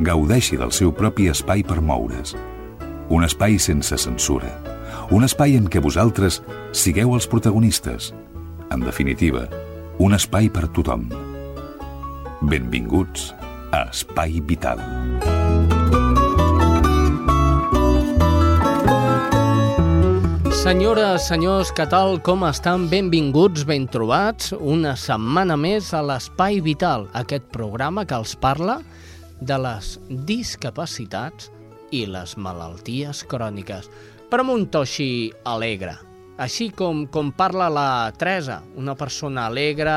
gaudeixi del seu propi espai per moure's. Un espai sense censura. Un espai en què vosaltres sigueu els protagonistes. En definitiva, un espai per tothom. Benvinguts a Espai Vital. Senyores, senyors, què tal? Com estan? Benvinguts, ben trobats, una setmana més a l'Espai Vital, aquest programa que els parla de les discapacitats i les malalties cròniques, però amb un to així alegre, així com, com parla la Teresa, una persona alegre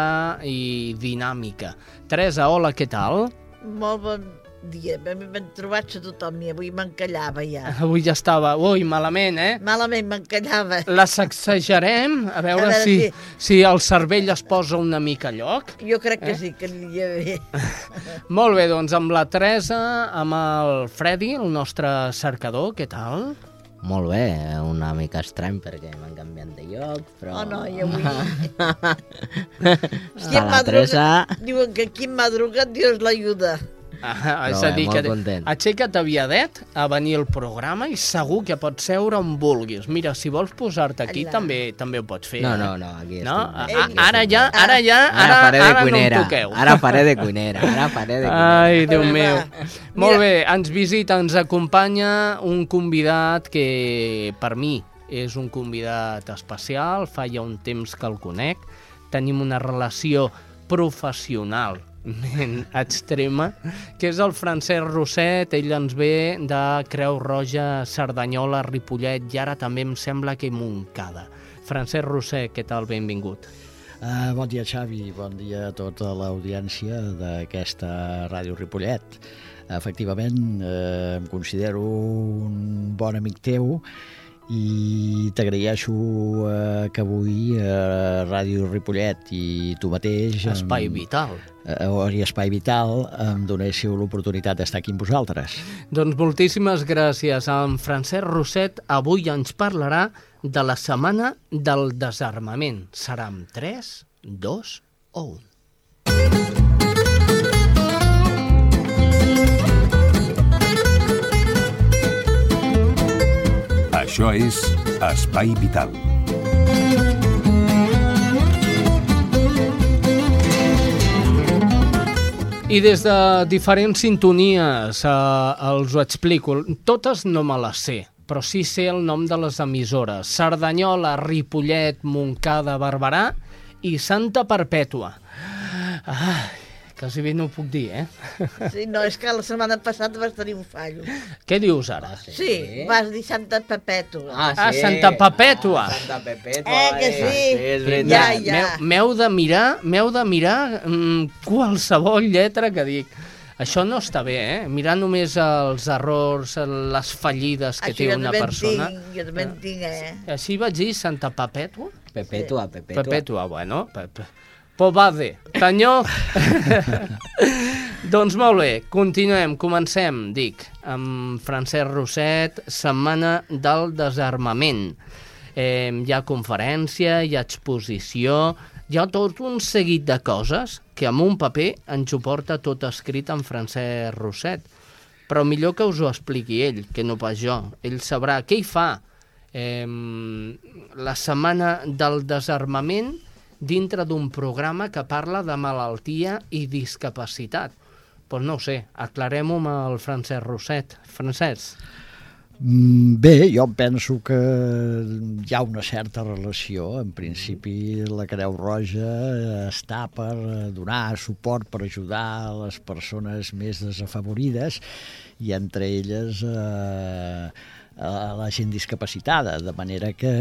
i dinàmica. Teresa, hola, què tal? Molt bon dia. M'he m'he trobat a tothom i avui m'encallava ja. Avui ja estava... Ui, malament, eh? Malament m'encallava. La sacsejarem, a veure, A veure si, si- si el cervell es posa una mica a lloc. Jo crec que Eh? sí, que aniria bé. Molt bé, doncs amb la Teresa, amb el Freddy, el nostre cercador, què tal? Molt bé, una mica estrany perquè m'han canviat de lloc, però... Oh, no, i avui... Està la madruga- Teresa... Diuen que qui madruga, Dios l'ajuda. Ah, és a dir, molt que content. aixeca't aviadet a venir al programa i segur que pots seure on vulguis. Mira, si vols posar-te aquí, Allà. també també ho pots fer. No, eh? no, no, aquí No? estic. Aquí ara estic ja, ara ja, Ara ara, de ara no em cuinera. toqueu. Ara faré de cuinera. Ara faré de cuinera. Ai, Déu meu. Mira. Molt bé, ens visita, ens acompanya un convidat que per mi és un convidat especial, fa ja un temps que el conec, tenim una relació professional extrema, que és el Francesc Rosset, ell ens ve de Creu Roja, Cerdanyola, Ripollet i ara també em sembla que Montcada. Francesc Rosset, què tal? Benvingut. Uh, bon dia, Xavi. Bon dia a tota l'audiència d'aquesta Ràdio Ripollet. Efectivament, eh, em considero un bon amic teu i t'agraeixo eh, que avui a Ràdio Ripollet i tu mateix... Espai vital. eh, i Espai Vital em donéssiu l'oportunitat d'estar aquí amb vosaltres. Doncs moltíssimes gràcies. En Francesc Rosset avui ens parlarà de la setmana del desarmament. Serà amb 3, 2 o 1. Això és Espai Vital. I des de diferents sintonies eh, els ho explico. Totes no me les sé, però sí sé el nom de les emissores. Cerdanyola, Ripollet, Montcada, Barberà i Santa Perpètua. Ai, quasi bé no ho puc dir, eh? Sí, no, és que la setmana passada vas tenir un fallo. Què dius ara? Sí, vas dir Santa Perpètua. Ah, Santa Perpètua. Santa Perpètua. Eh, que sí? és Ja, veritat. ja. M'heu- M'heu de mirar, m'heu de mirar mm, qualsevol lletra que dic. Això no està bé, eh? Mirar només els errors, les fallides que Això té jo una també en persona. Tinc, jo també en tinc, eh? Així vaig dir Santa Perpètua? Perpètua, Perpètua. Perpètua, bueno. pe- pe- Povade. Tanyó. doncs molt bé, continuem, comencem, dic, amb Francesc Rosset, Setmana del Desarmament. Eh, hi ha conferència, hi ha exposició, hi ha tot un seguit de coses que amb un paper ens ho porta tot escrit en Francesc Rosset. Però millor que us ho expliqui ell, que no pas jo. Ell sabrà què hi fa eh, la setmana del desarmament dintre d'un programa que parla de malaltia i discapacitat. Doncs no ho sé, aclarem-ho amb el Francesc Rosset. Francesc, Mm, Bé, jo penso que hi ha una certa relació. En principi, la Creu Roja està per donar suport, per ajudar a les persones més desafavorides i entre elles eh, a la gent discapacitada, de manera que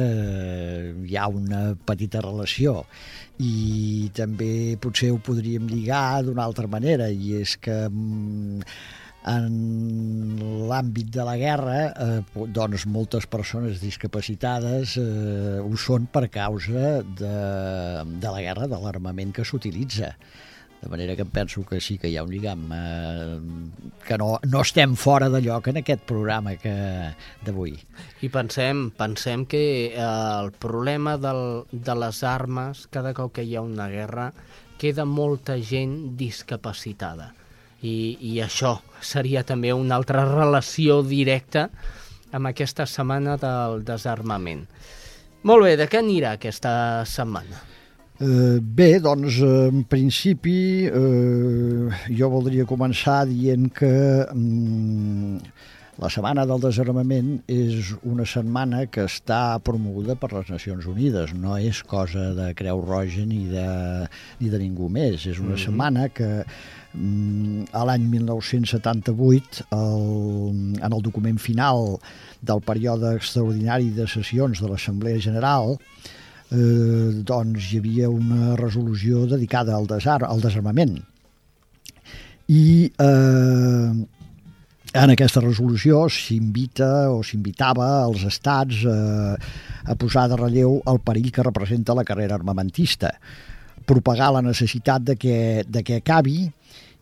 hi ha una petita relació. I també potser ho podríem lligar d'una altra manera, i és que mm, En l'àmbit de la guerra, eh, doncs moltes persones discapacitades eh, ho són per causa de, de la guerra, de l'armament que s'utilitza. De manera que penso que sí que hi ha un lligam, eh, que no, no estem fora de lloc en aquest programa que d'avui. I pensem, pensem que eh, el problema del, de les armes, cada cop que hi ha una guerra, queda molta gent discapacitada. I, I això seria també una altra relació directa amb aquesta setmana del desarmament. Molt bé, de què anirà aquesta setmana? Eh, bé, doncs, en principi, eh, jo voldria començar dient que mm, la Setmana del Desarmament és una setmana que està promoguda per les Nacions Unides, no és cosa de Creu Roja ni de, ni de ningú més. És una mm -hmm. setmana que mm, a l'any 1978, el, en el document final del període extraordinari de sessions de l'Assemblea General, eh, doncs hi havia una resolució dedicada al, desar al desarmament. I eh, en aquesta resolució s'invita o s'invitava als estats eh, a posar de relleu el perill que representa la carrera armamentista, propagar la necessitat de que, de que acabi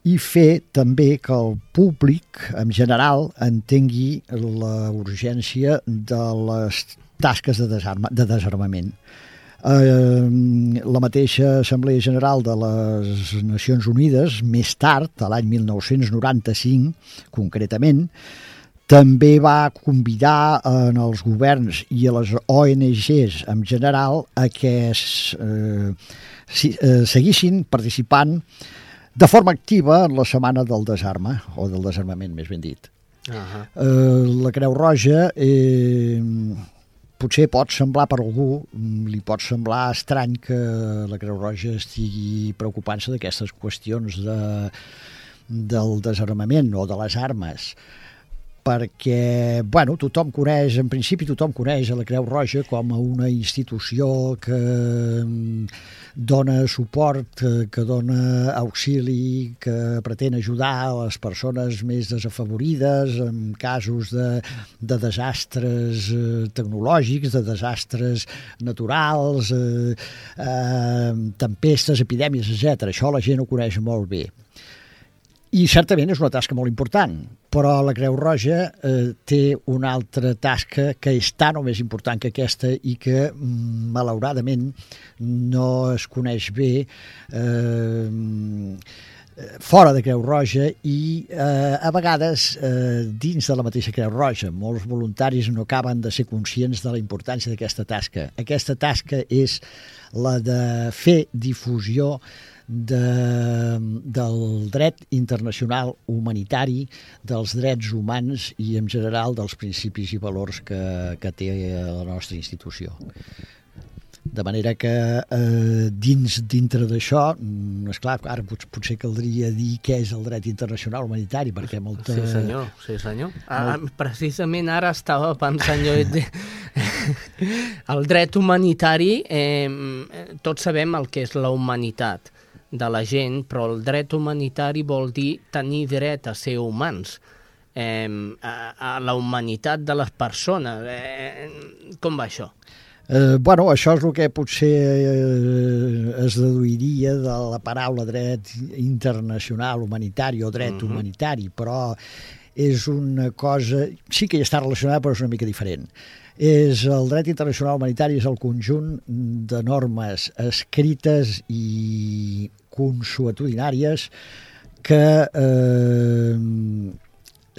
i fer també que el públic en general entengui la urgència de les tasques de, desarma, de desarmament. Eh, la mateixa Assemblea General de les Nacions Unides, més tard, a l'any 1995, concretament, també va convidar en els governs i a les ONGs en general a que es, eh, si, eh, seguissin participant de forma activa en la Setmana del Desarme, o del desarmament, més ben dit. Uh -huh. eh, la Creu Roja eh, potser pot semblar per algú, mm, li pot semblar estrany que la Creu Roja estigui preocupant-se d'aquestes qüestions de, del desarmament o de les armes perquè, bueno, tothom coneix, en principi tothom coneix a la Creu Roja com a una institució que mm, dona suport, que dona auxili, que pretén ajudar a les persones més desafavorides en casos de, de desastres eh, tecnològics, de desastres naturals, eh, eh, tempestes, epidèmies, etc. Això la gent ho coneix molt bé. I certament és una tasca molt important, però la Creu Roja eh, té una altra tasca que és tan o més important que aquesta i que, mm, malauradament, no es coneix bé eh, fora de Creu Roja i eh, a vegades eh, dins de la mateixa Creu Roja. Molts voluntaris no acaben de ser conscients de la importància d'aquesta tasca. Aquesta tasca és la de fer difusió de, del dret internacional humanitari, dels drets humans i, en general, dels principis i valors que, que té la nostra institució. De manera que eh, dins dintre d'això, mm, és clar, ara pot, potser caldria dir què és el dret internacional humanitari, perquè molta... Sí, senyor, sí, senyor. Ah, Molt... Precisament ara estava pensant jo... el dret humanitari, eh, tots sabem el que és la humanitat de la gent, però el dret humanitari vol dir tenir dret a ser humans, eh, a, a la humanitat de les persones. Eh, com va això? Eh, bueno, això és el que potser eh, es deduiria de la paraula dret internacional humanitari o dret uh mhm. -huh. humanitari, però és una cosa... Sí que hi està relacionada, però és una mica diferent és el dret internacional humanitari és el conjunt de normes escrites i consuetudinàries que eh,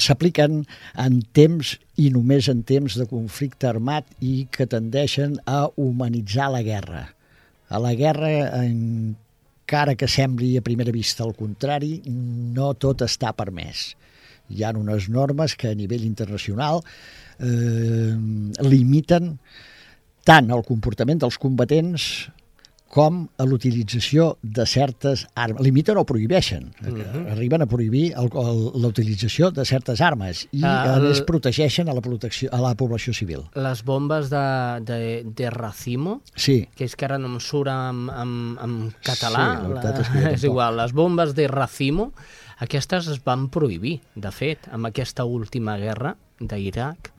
s'apliquen en temps i només en temps de conflicte armat i que tendeixen a humanitzar la guerra. A la guerra, encara que sembli a primera vista el contrari, no tot està permès. Hi ha unes normes que a nivell internacional eh, limiten tant el comportament dels combatents com a l'utilització de certes armes. Limiten o prohibeixen. Uh -huh. Arriben a prohibir la utilització de certes armes i Ah, a més el- protegeixen a la, protecció, a la població civil. Les bombes de, de, de Racimo, Sí, que és que ara no em surt en, en, en català, Sí, la és que és igual, les bombes de Racimo, aquestes es van prohibir, de fet, amb aquesta última guerra d'Iraq,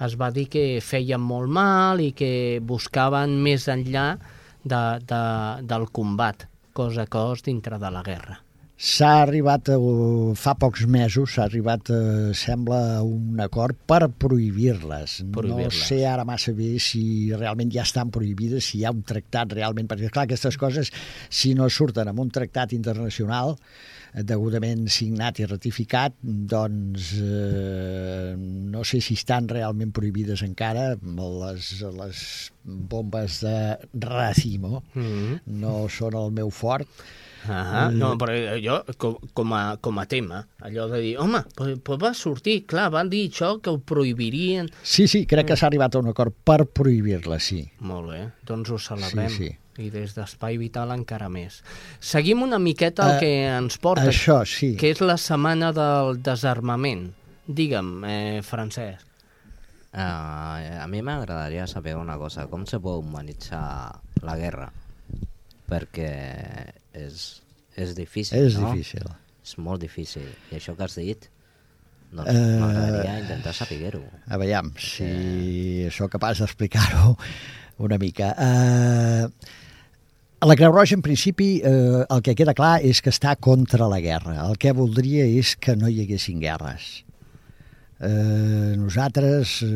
es va dir que feien molt mal i que buscaven més enllà de, de, del combat, cos a cos dintre de la guerra. S'ha arribat, a, fa pocs mesos, s'ha arribat, a, sembla, a un acord per prohibir-les. no Prohibir-les. sé ara massa bé si realment ja estan prohibides, si hi ha un tractat realment, perquè clar, aquestes coses, si no surten amb un tractat internacional, eh, degudament signat i ratificat, doncs eh, no sé si estan realment prohibides encara les, les bombes de racimo, Mm -hmm. no són el meu fort, Ah, no, però allò, com, com, a, com a tema, allò de dir, home, pues, pues va sortir, clar, van dir això, que ho prohibirien. Sí, sí, crec que s'ha arribat a un acord per prohibir-la, sí. Molt bé, doncs ho celebrem. Sí, I des d'Espai Vital encara més. Seguim una miqueta el Eh, que ens porta, Això, sí. que és la setmana del desarmament. Digue'm, eh, Francesc. Uh, a mi m'agradaria saber una cosa, com se pot humanitzar la guerra? Perquè és, és difícil, És no? difícil. És molt difícil. I això que has dit, doncs Eh, m'agradaria intentar saber-ho. A veure, si sóc capaç d'explicar-ho una mica. Uh, la Creu Roja, en principi, eh, el que queda clar és que està contra la guerra. El que voldria és que no hi haguessin guerres. Eh, nosaltres eh,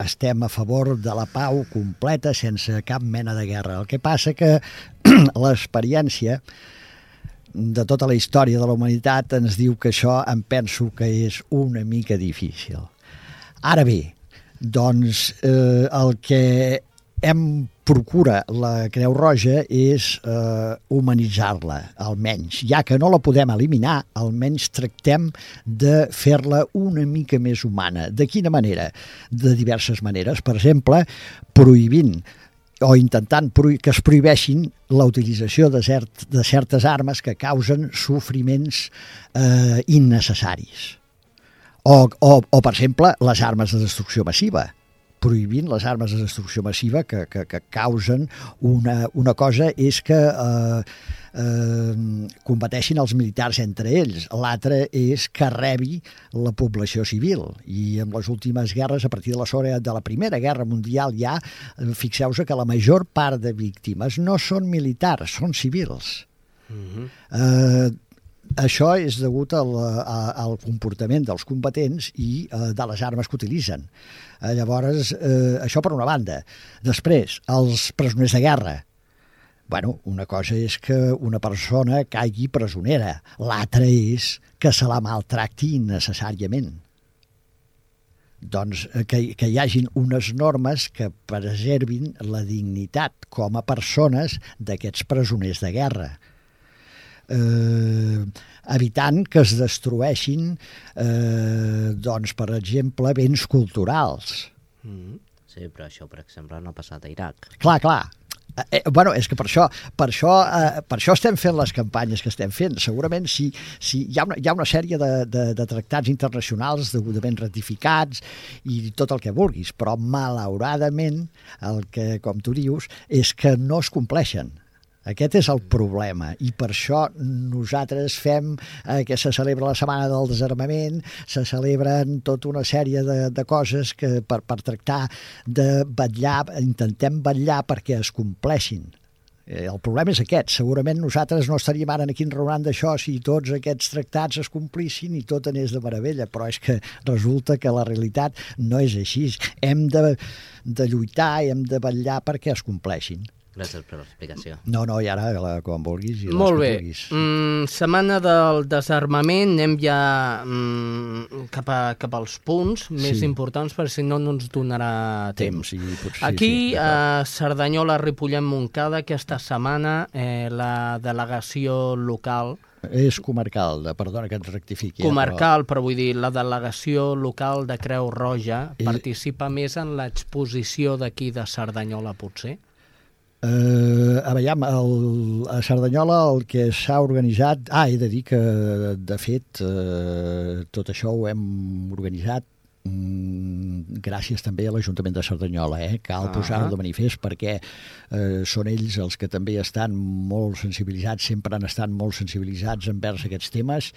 estem a favor de la pau completa sense cap mena de guerra. El que passa que l'experiència de tota la història de la humanitat ens diu que això em penso que és una mica difícil. Ara bé, doncs eh, el que hem procura la Creu Roja és eh, humanitzar-la, almenys. Ja que no la podem eliminar, almenys tractem de fer-la una mica més humana. De quina manera? De diverses maneres. Per exemple, prohibint o intentant que es prohibeixin la utilització de, cert, de certes armes que causen sofriments eh, innecessaris. O, o, o, per exemple, les armes de destrucció massiva prohibint les armes de destrucció massiva que, que, que causen una, una cosa és que eh, eh, combateixin els militars entre ells. L'altra és que rebi la població civil. I en les últimes guerres, a partir de la, de la Primera Guerra Mundial, ja eh, fixeu-vos que la major part de víctimes no són militars, són civils. eh, això és degut al, al comportament dels combatents i eh, de les armes que utilitzen. Eh, llavors, eh, això per una banda. Després, els presoners de guerra. Bueno, una cosa és que una persona caigui presonera, l'altra és que se la maltracti innecessàriament. Doncs eh, que, que hi hagin unes normes que preservin la dignitat com a persones d'aquests presoners de guerra eh, evitant que es destrueixin, eh, doncs, per exemple, béns culturals. Sí, però això, per exemple, no ha passat a Iraq. Clar, clar. Eh, eh, bueno, és que per això, per, això, eh, per això estem fent les campanyes que estem fent. Segurament si, si hi, ha una, hi ha una sèrie de, de, de tractats internacionals degudament ratificats i tot el que vulguis, però malauradament el que, com tu dius, és que no es compleixen. Aquest és el problema i per això nosaltres fem eh, que se celebra la Setmana del Desarmament, se celebren tota una sèrie de, de coses que per, per tractar de vetllar, intentem vetllar perquè es compleixin. Eh, el problema és aquest. Segurament nosaltres no estaríem ara aquí enraonant d'això si tots aquests tractats es complissin i tot anés de meravella, però és que resulta que la realitat no és així. Hem de, de lluitar, hem de vetllar perquè es compleixin. Gràcies per l'explicació. No, no, i ara la, quan vulguis i Molt bé. vulguis. Mm, setmana del desarmament, anem ja mm, cap, a, cap als punts més Sí. importants, perquè si no no ens donarà temps. Temps, i potser, Aquí, sí, d'acord. a Cerdanyola, Ripollet, Montcada, aquesta setmana eh, la delegació local, És comarcal, de, perdona que et rectifiqui. eh, comarcal, però vull dir, la delegació local de Creu Roja I- participa més en l'exposició d'aquí de Cerdanyola, potser? Uh, a veiem, el, a Cerdanyola el que s'ha organitzat... Ah, he de dir que, de fet, uh, tot això ho hem organitzat mm, gràcies també a l'Ajuntament de Cerdanyola, eh? cal Ah. posar-ho de manifest perquè eh, són ells els que també estan molt sensibilitzats, sempre han estat molt sensibilitzats envers aquests temes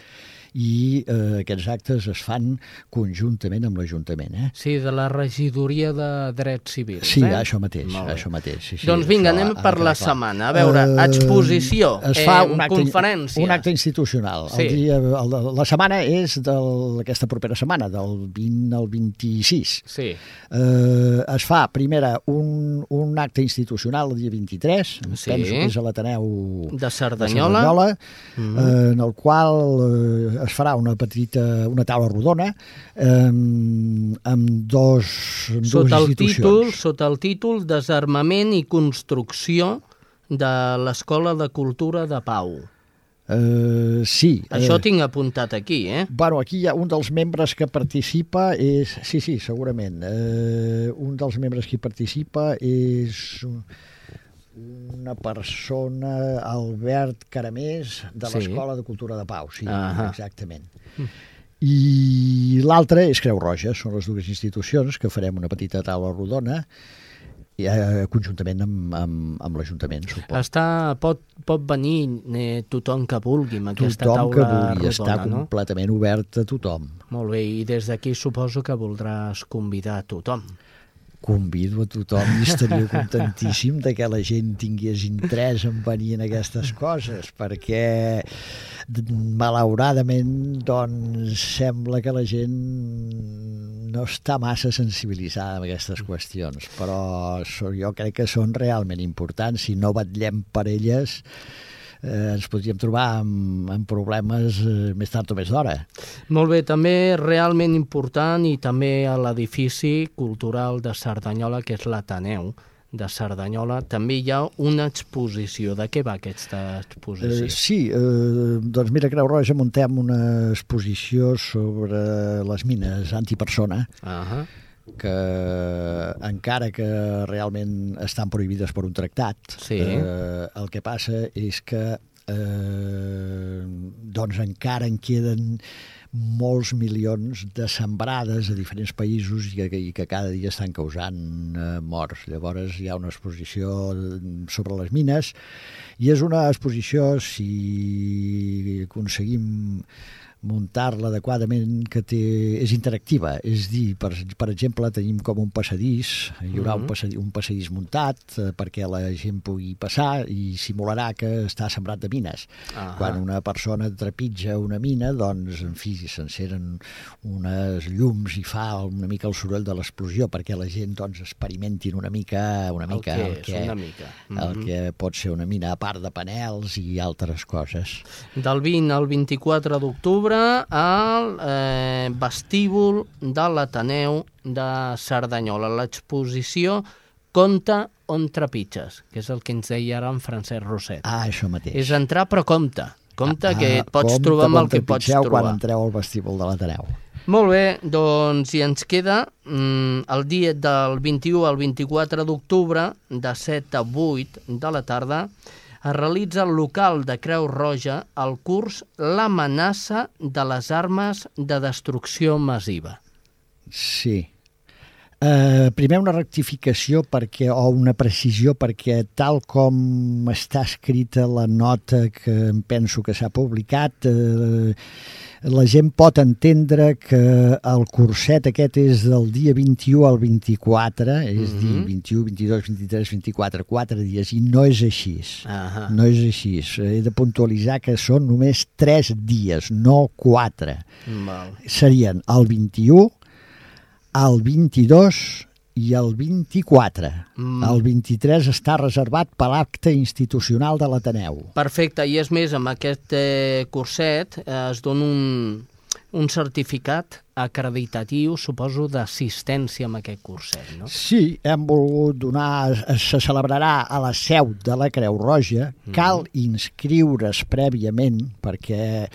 i eh, aquests actes es fan conjuntament amb l'Ajuntament. Eh? Sí, de la regidoria de drets civils. Sí, eh? això mateix, això mateix. Sí, sí, Doncs vinga, anem per de la clar. setmana. A veure, exposició, es fa eh, un acte, conferència. Un acte institucional. Sí. El dia, el, la setmana és d'aquesta propera setmana, del 20 al 26. Sí, Eh, es fa, primera, un, un acte institucional el dia 23, em Sí. penso que és a l'Ateneu de Cerdanyola. Cerdanyola, eh, en el qual eh, es farà una petita, una taula rodona eh, amb dos, amb sota dues el títol, sota el títol Desarmament i construcció de l'Escola de Cultura de Pau. Eh, sí. Això eh, tinc apuntat aquí, eh? Bueno, aquí hi ha un dels membres que participa és... Sí, sí, segurament. Eh, un dels membres que participa és una persona, Albert Caramés, de Sí. l'Escola de Cultura de Pau. Sí, Ahà. exactament. I l'altre és Creu Roja, són les dues institucions que farem una petita taula rodona i, eh, conjuntament amb, amb, amb l'Ajuntament, suposo. Està, pot, pot venir eh, tothom que vulgui amb aquesta Tothom que taula vulgui, està rodona, no? completament obert a tothom. Molt bé, i des d'aquí suposo que voldràs convidar a tothom. Convido a tothom i estaria contentíssim de que la gent tingués interès en venir en aquestes coses, perquè malauradament doncs sembla que la gent no està massa sensibilitzada amb aquestes qüestions, però jo crec que són realment importants. Si no batllem per elles, eh, ens podríem trobar amb, amb problemes eh, més tard o més d'hora. Molt bé, també realment important i també a l'edifici cultural de Cerdanyola, que és l'Ateneu de Cerdanyola, també hi ha una exposició. De què va aquesta exposició? Eh, sí, eh, doncs mira, Creu Roja muntem una exposició sobre les mines antipersona, Uh que encara que realment estan prohibides per un tractat, Sí. eh, el que passa és que eh, doncs encara en queden molts milions de sembrades a diferents països i que, i que cada dia estan causant eh, morts. Llavors hi ha una exposició sobre les mines i és una exposició, si aconseguim muntar-la adequadament que té, és interactiva, és dir, per, per exemple, tenim com un passadís, hi haurà un, passadís, un passadís muntat eh, perquè la gent pugui passar i simularà que està sembrat de mines. Ahà. Quan una persona trepitja una mina, doncs, en fi, s'enceren unes llums i fa una mica el soroll de l'explosió perquè la gent, doncs, experimentin una mica, una El mica que és, una mica. el Mhm. que pot ser una mina a part de panels i altres coses. Del 20 al 24 d'octubre al eh, vestíbul de l'Ateneu de Cerdanyola. L'exposició Compte on trepitges, que és el que ens deia ara en Francesc Roset. Ah, això mateix. És entrar, però compte. Compte Ah, que et pots compte trobar amb el que pots trobar. quan entreu al vestíbul de l'Ateneu. Molt bé, doncs i ens queda mm, el dia del 21 al 24 d'octubre, de 7 a 8 de la tarda, es realitza al local de Creu Roja el curs L'amenaça de les armes de destrucció massiva. Sí. Uh, primer una rectificació perquè, o una precisió perquè tal com està escrita la nota que penso que s'ha publicat uh, la gent pot entendre que el curset aquest és del dia 21 al 24 és dir, 21, 22, 23, 24 4 dies i no és així Ahà. no és així, he de puntualitzar que són només 3 dies, no 4 Val. serien el 21, el 22 i el 24. Mm. El 23 està reservat per l'acte institucional de l'Ateneu. Perfecte, i és més, amb aquest eh, curset eh, es dona un, un certificat acreditatiu, suposo, d'assistència amb aquest curset, no? Sí, hem volgut donar... Se celebrarà a la seu de la Creu Roja. Cal inscriure's prèviament perquè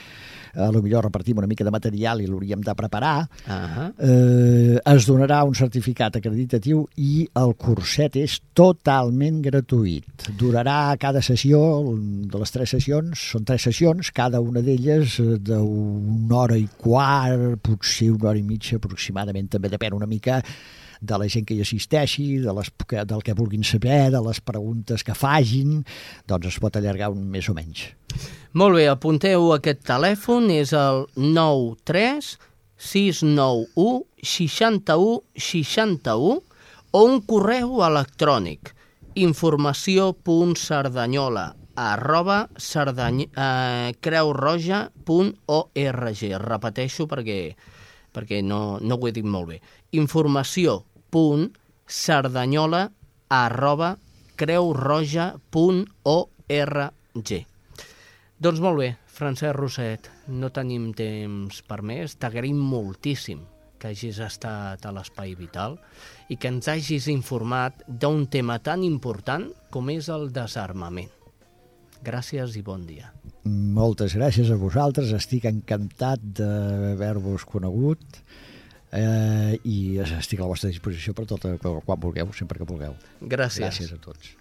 a lo millor repartim una mica de material i l'hauríem de preparar, Ah eh, es donarà un certificat acreditatiu i el curset és totalment gratuït. Durarà cada sessió, de les tres sessions, són tres sessions, cada una d'elles eh, d'una hora i quart, potser una hora i mitja aproximadament, també depèn una mica de la gent que hi assisteixi, de les, que- del que vulguin saber, de les preguntes que fagin, doncs es pot allargar un més o menys. Molt bé, apunteu aquest telèfon, és el 93 691 61 61 o un correu electrònic informació.cerdanyola arroba cerdany, eh, creurroja.org. Repeteixo perquè, perquè no, no ho he dit molt bé. Informació.cerdanyola arroba creurroja.org. Doncs molt bé, Francesc Roset, no tenim temps per més. T'agraïm moltíssim que hagis estat a l'Espai Vital i que ens hagis informat d'un tema tan important com és el desarmament. Gràcies i bon dia. Moltes gràcies a vosaltres, estic encantat d'haver-vos conegut eh, i estic a la vostra disposició per tot, quan vulgueu, sempre que vulgueu. Gràcies. Gràcies a tots.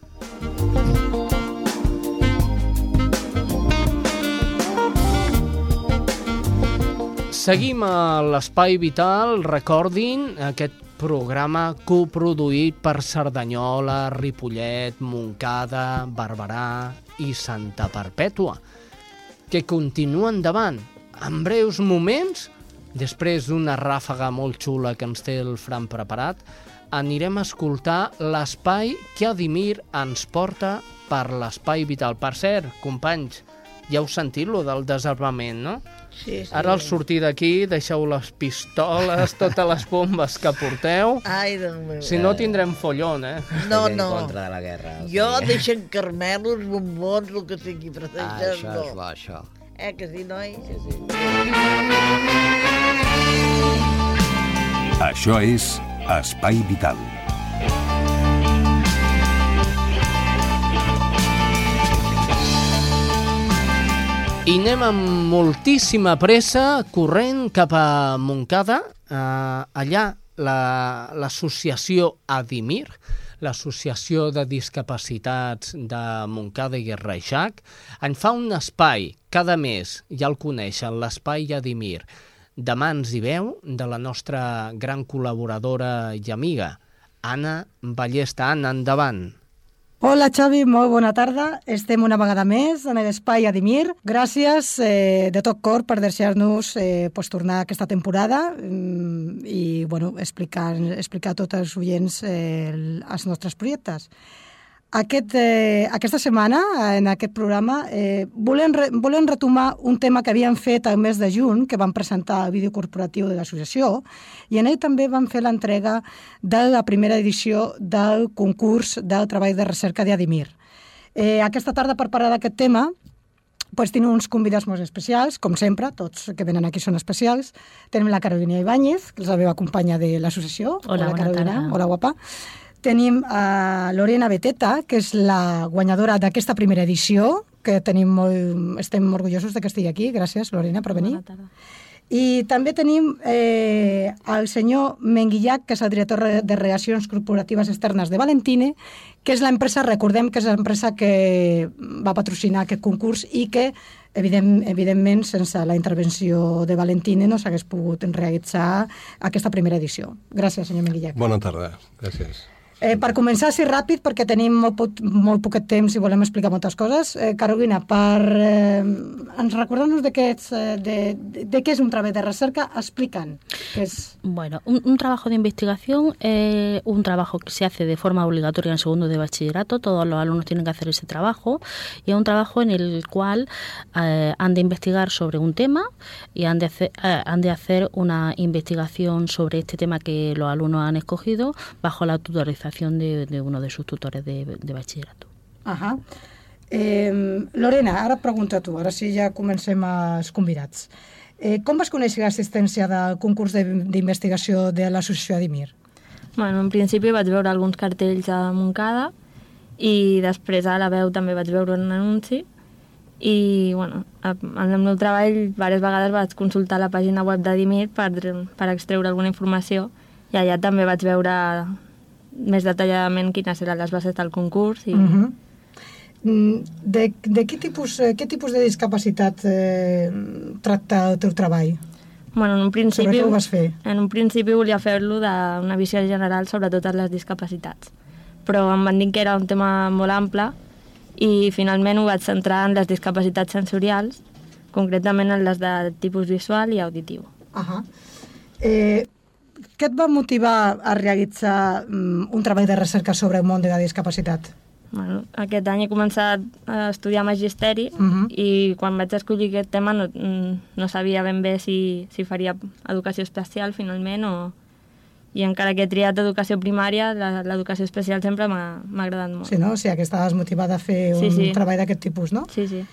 Seguim a l'Espai Vital, recordin aquest programa coproduït per Cerdanyola, Ripollet, Montcada, Barberà i Santa Perpètua, que continua endavant. En breus moments, després d'una ràfaga molt xula que ens té el Fran preparat, anirem a escoltar l'espai que Adimir ens porta per l'Espai Vital. Per cert, companys, ja heu sentit lo del desarmament, no? Sí, sí. Ara al sortir d'aquí deixeu les pistoles, totes les bombes que porteu. Ai, Déu meu. Si no tindrem follon, eh? No, Estic no. en contra de la guerra. o Jo sigui. deixen carmelos, bombons, el que sigui, però Ah, això no. és bo, això. Eh, que sí, noi? Sí, sí. Això és Espai Vital. I anem amb moltíssima pressa, corrent cap a Montcada. Eh, allà la- l'associació Adimir, l'associació de discapacitats de Montcada i Reixac, en fa un espai cada mes, ja el coneixen, l'espai Adimir, de mans i veu de la nostra gran col·laboradora i amiga, Anna Ballesta. Anna, endavant. Hola Xavi, molt bona tarda. Estem una vegada més en l'espai Adimir. Gràcies eh, de tot cor per deixar-nos eh, pues, tornar aquesta temporada mm, i bueno, explicar, explicar a tots els oients eh, el- els nostres projectes. Aquest, eh, aquesta setmana, en aquest programa, eh, volem, re, volem retomar un tema que havíem fet al mes de juny, que vam presentar el vídeo corporatiu de l'associació, i en ell també vam fer l'entrega de la primera edició del concurs del treball de recerca d'Adimir. Eh, aquesta tarda, per parlar d'aquest tema, pues, tenim uns convidats molt especials, com sempre, tots que venen aquí són especials. Tenim la Carolina Ibáñez, que és la meva companya de l'associació. Hola, bona Carolina. tarda. Hola, guapa. Tenim a Lorena Beteta, que és la guanyadora d'aquesta primera edició, que tenim molt, estem orgullosos de que estigui aquí. Gràcies, Lorena, per venir. Bona tarda. I també tenim eh, el senyor Menguillac, que és el director re- de Relacions Corporatives Externes de Valentine, que és l'empresa, recordem que és l'empresa que va patrocinar aquest concurs i que, evident, evidentment, sense la intervenció de Valentine no s'hagués pogut realitzar aquesta primera edició. Gràcies, senyor Menguillac. Bona tarda, gràcies. Eh, per començar, sí, ràpid, perquè tenim molt, poc, molt poquet temps i volem explicar moltes coses. Eh, Carolina, per eh, ens recordar-nos de, què ets, eh, de, de, de què és un treball de recerca, és... Bueno, un, un trabajo de investigación es un trabajo que se hace de forma obligatoria en segundo de bachillerato. Todos los alumnos tienen que hacer ese trabajo y es un trabajo en el cual eh, han de investigar sobre un tema y han de, hacer, eh, han de hacer una investigación sobre este tema que los alumnos han escogido bajo la tutorización de, de uno de sus tutores de, de bachillerato. Ahà. Eh, Lorena, ara pregunta tu, ara sí ja comencem els convidats. Eh, com vas conèixer l'assistència del concurs de- d'investigació de l'associació Adimir? Bueno, en principi vaig veure alguns cartells a Montcada i després a la veu també vaig veure un anunci i bueno, a- en el meu treball diverses vegades vaig consultar la pàgina web de Dimir per, per extreure alguna informació i allà també vaig veure més detalladament quines eren les bases del concurs i Uh -huh. De, de quin tipus, eh, què tipus de discapacitat eh, tracta el teu treball? bueno, en un Sobre principi ho vas fer? en un principi volia fer-lo d'una visió general sobre totes les discapacitats però em van dir que era un tema molt ample i finalment ho vaig centrar en les discapacitats sensorials concretament en les de tipus visual i auditiu -huh. eh, què et va motivar a realitzar mm, un treball de recerca sobre el món de la discapacitat? Bueno, aquest any he començat a estudiar magisteri uh Mhm. -huh. i quan vaig escollir aquest tema no, mm, no sabia ben bé si, si faria educació especial finalment o... I encara que he triat educació primària, la- l'educació especial sempre m'ha m'ha agradat molt. Sí, no? O sigui, que estaves motivada a fer un Sí, sí. treball d'aquest tipus, no? Sí, sí.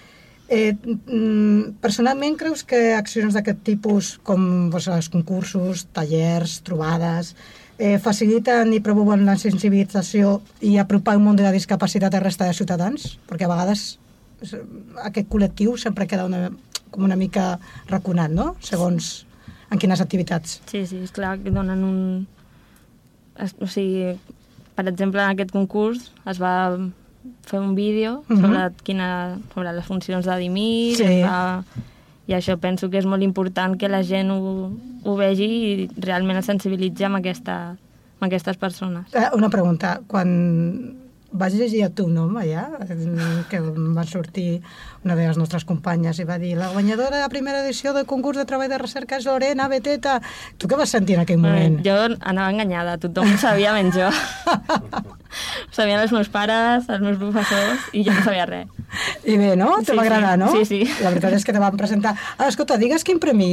Eh, mm, personalment, creus que accions d'aquest tipus, com doncs, els concursos, tallers, trobades, eh, faciliten i promouen la sensibilització i apropar el món de la discapacitat a la resta de ciutadans? Perquè a vegades eh, aquest col·lectiu sempre queda una, com una mica raconat, no?, segons en quines activitats. Sí, sí, és clar que donen un... O sigui, per exemple, en aquest concurs es va fer un vídeo Mhm. sobre, quina, sobre les funcions de Dimir, Sí. va... i això penso que és molt important que la gent ho, ho vegi i realment es sensibilitzi amb, aquesta, amb aquestes persones. Eh, una pregunta, quan vaig llegir el teu nom allà, eh, que va sortir una de les nostres companyes i va dir la guanyadora de la primera edició del concurs de treball de recerca és Lorena Beteta. Tu què vas sentir en aquell moment? Jo anava enganyada, tothom ho sabia menys jo. ho sabien els meus pares, els meus professors, i jo no sabia res. I bé, no? Te Sí, va sí. agradar, no? Sí, sí. La veritat és que te van presentar... Ah, escolta, digues quin premi,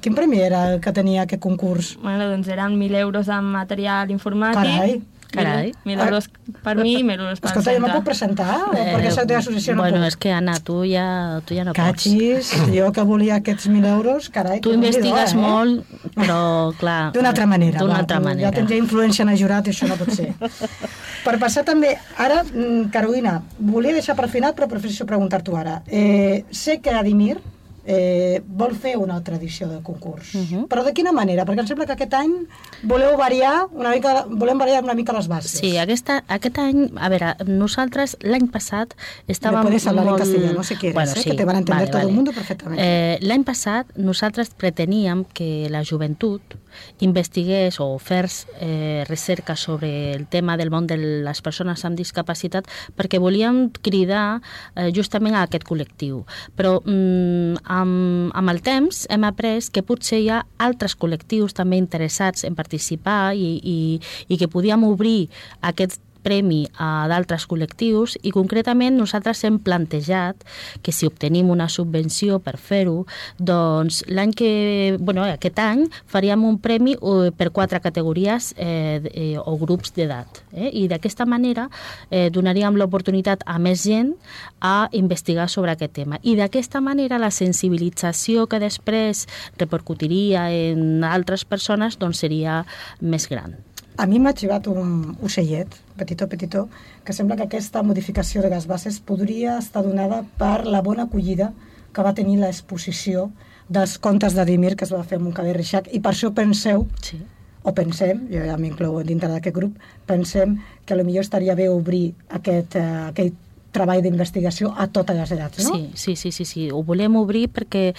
quin premi era el que tenia aquest concurs. Bueno, doncs eren 1.000 euros en material informàtic. Carai. Carai. 1.000 euros per mi i 1.000 euros per Escolta, jo me centre. puc presentar? O perquè Eh, soc de l'associació no bueno, puc? és que, Anna, tu ja, tu ja no pots. Cachis, jo que volia aquests 1.000 euros, carai... Tu investigues eh? molt, però, clar... D'una altra manera. D'una altra tu manera. Ja tindria influència en el jurat i això no pot ser. per passar també, ara, mm, Carolina, volia deixar per final, però prefereixo preguntar-t'ho ara. Eh, sé que Adimir eh, vol fer una altra edició del concurs. Mhm. Però de quina manera? Perquè em sembla que aquest any voleu variar una mica, volem variar una mica les bases. Sí, aquesta, aquest any, a veure, nosaltres l'any passat estàvem Me puedes hablar en molt... castellano, si quieres, eh, que te van a entender todo el mundo perfectamente. Eh, l'any passat nosaltres preteníem que la joventut investigués o fes eh, recerca sobre el tema del món de les persones amb discapacitat perquè volíem cridar eh, justament a aquest col·lectiu. Però mm, amb, amb el temps hem après que potser hi ha altres col·lectius també interessats en participar i, i, i que podíem obrir aquest premi a d'altres col·lectius i concretament nosaltres hem plantejat que si obtenim una subvenció per fer-ho, doncs l'any que, bueno, aquest any faríem un premi per quatre categories eh, eh, o grups d'edat. Eh? I d'aquesta manera eh, donaríem l'oportunitat a més gent a investigar sobre aquest tema. I d'aquesta manera la sensibilització que després repercutiria en altres persones doncs seria més gran. A mi m'ha xivat un ocellet, petitó, petitó, que sembla que aquesta modificació de les bases podria estar donada per la bona acollida que va tenir l'exposició dels contes de Dimir que es va fer a Montcada i Reixac i per això penseu, Sí. o pensem, jo ja m'inclou dintre d'aquest grup, pensem que millor estaria bé obrir aquest, eh, aquest treball d'investigació a totes les edats, no? Sí, sí, sí, sí, sí, ho volem obrir perquè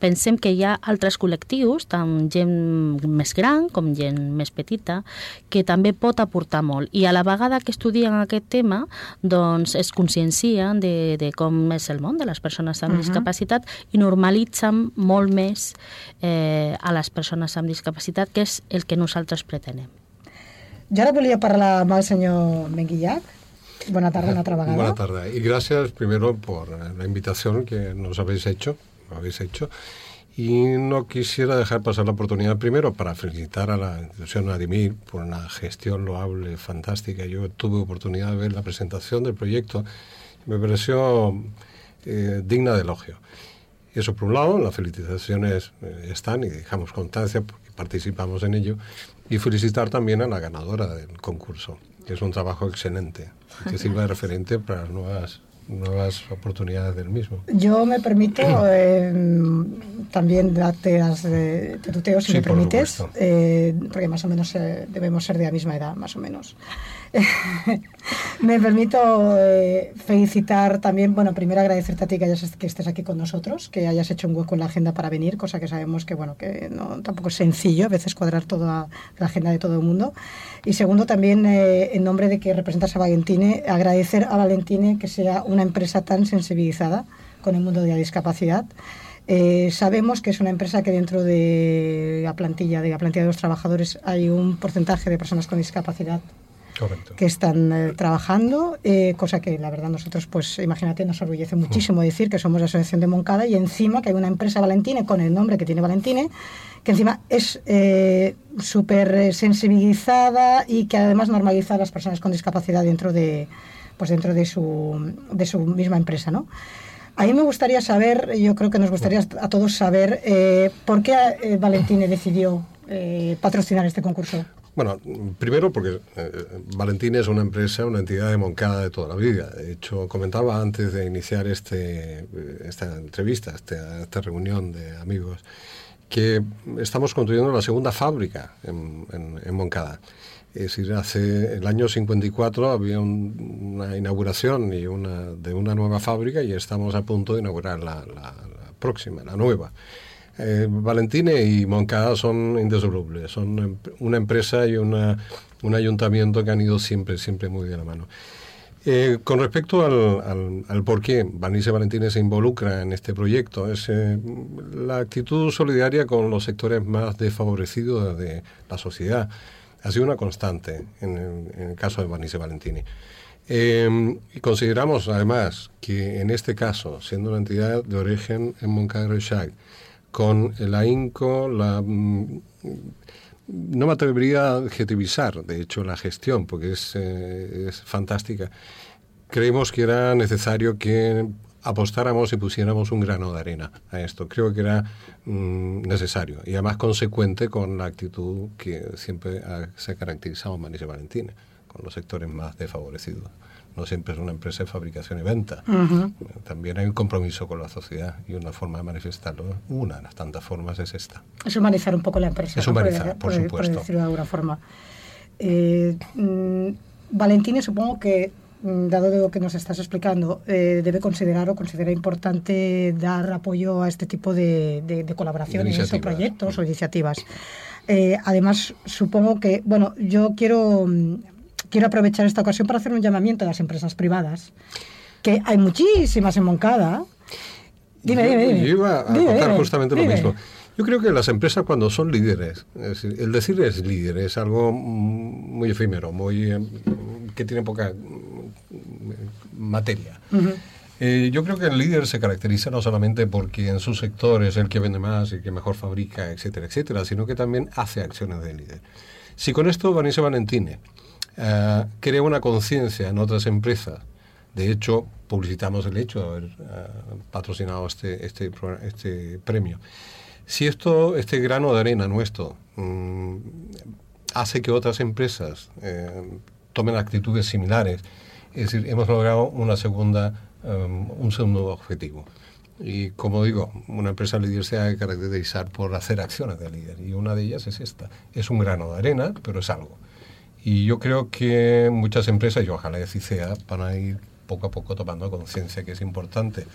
pensem que hi ha altres col·lectius, tant gent més gran com gent més petita, que també pot aportar molt. I a la vegada que estudien aquest tema, doncs es consciencien de, de com és el món de les persones amb Mhm. discapacitat i normalitzen molt més eh, a les persones amb discapacitat, que és el que nosaltres pretenem. Jo ara volia parlar amb el senyor Menguillac. Bona tarda una altra vegada. Buenas tardes. Y gracias primero por eh, la invitación que nos habéis hecho, habéis hecho. Y no quisiera dejar pasar la oportunidad primero para felicitar a la institución Adimir por una gestión loable, fantástica. Yo tuve oportunidad de ver la presentación del proyecto me pareció eh, digna de elogio. Eso por un lado, las felicitaciones eh, están y dejamos constancia porque participamos en ello. Y felicitar también a la ganadora del concurso, que es un trabajo excelente, que sirva de referente para las nuevas nuevas oportunidades del mismo. Yo me permito eh, también darte las de, tuteo, si Sí, me por permites, eh, porque más o menos eh, debemos ser de la misma edad, más o menos. me permito eh, felicitar también, bueno, primero agradecerte a ti que, hayas, que estés aquí con nosotros, que hayas hecho un hueco en la agenda para venir, cosa que sabemos que, bueno, que no, tampoco es sencillo a veces cuadrar toda la agenda de todo el mundo. Y segundo, también eh, en nombre de que representas a Valentine, agradecer a Valentine que sea una empresa tan sensibilizada con el mundo de la discapacidad. Eh, sabemos que es una empresa que dentro de la plantilla, de la plantilla de los trabajadores, hay un porcentaje de personas con discapacidad Correcto. que están eh, trabajando, eh, cosa que la verdad nosotros, pues imagínate, nos orgullece muchísimo decir que somos la Asociación de Moncada y encima que hay una empresa Valentine con el nombre que tiene Valentine, que encima es eh, súper eh, sensibilizada y que además normaliza a las personas con discapacidad dentro de, pues dentro de su, de su misma empresa, ¿no? A mí me gustaría saber, yo creo que nos gustaría a todos saber, eh, ¿por qué eh, Valentine decidió eh, patrocinar este concurso? Bueno, primero porque eh, Valentín es una empresa, una entidad de Moncada de toda la vida. De hecho, comentaba antes de iniciar este, eh, esta entrevista, esta, esta reunión de amigos, que estamos construyendo la segunda fábrica en, en- en Moncada. Es decir, hace el año 54 había un- una inauguración y una, de una nueva fábrica y estamos a punto de inaugurar la, la- la próxima, la nueva. Eh, Valentine y Moncada son indisolubles, son em- una empresa y una, un ayuntamiento que han ido siempre, siempre muy de la mano. Eh, con respecto al, al, al por qué Vanice Valentine se involucra en este proyecto, es eh, la actitud solidaria con los sectores más desfavorecidos de la sociedad. Ha sido una constante en el, en el caso de Vanice Valentini. Eh, y consideramos además que en este caso, siendo una entidad de origen en Moncada y Reixac, con el ahínco, la, mm, no me atrevería a adjetivizar, de hecho, la gestión, porque es, eh, es fantástica. Creemos que era necesario que apostáramos y pusiéramos un grano de arena a esto. Creo que era mm, necesario y además consecuente con la actitud que siempre ha- se ha caracterizado Manice Valentina, con los sectores más desfavorecidos. No siempre es una empresa de fabricación y venta. También hay un compromiso con la sociedad y una forma de manifestarlo, una de las tantas formas es esta. Es humanizar un poco la empresa. Es ¿no? humanizar, por por, supuesto. decirlo de alguna forma. Eh, mm, Valentine, supongo que, mm, dado de lo que nos estás explicando, eh, debe considerar o considera importante dar apoyo a este tipo de, de- de colaboraciones o proyectos o iniciativas. Eh, además, supongo que, bueno, yo quiero, mm, quiero aprovechar esta ocasión para hacer un llamamiento a las empresas privadas, que hay muchísimas en Moncada. Dime, yo, dime, dime. yo iba a Dime, contar dime, justamente lo mismo. Yo creo que las empresas cuando son líderes, es decir, el decir es líder es algo muy efímero, muy eh, que tiene poca mm, materia. Eh, yo creo que el líder se caracteriza no solamente porque en su sector es el que vende más y que mejor fabrica, etcétera, etcétera, sino que también hace acciones de líder. Si con esto Vanessa Valentine eh, crea una conciencia en otras empresas, de hecho, publicitamos el hecho de haber eh, patrocinado este, este, este premio. Si esto, este grano de arena nuestro mm, hace que otras empresas eh, tomen actitudes similares, es decir, hemos logrado una segunda, un segundo objetivo. Y como digo, una empresa líder se ha de caracterizar por hacer acciones de líder. Y una de ellas es esta. Es un grano de arena, pero es algo. Y yo creo que muchas empresas, y ojalá así sea, van a ir poco a poco tomando conciencia que es importante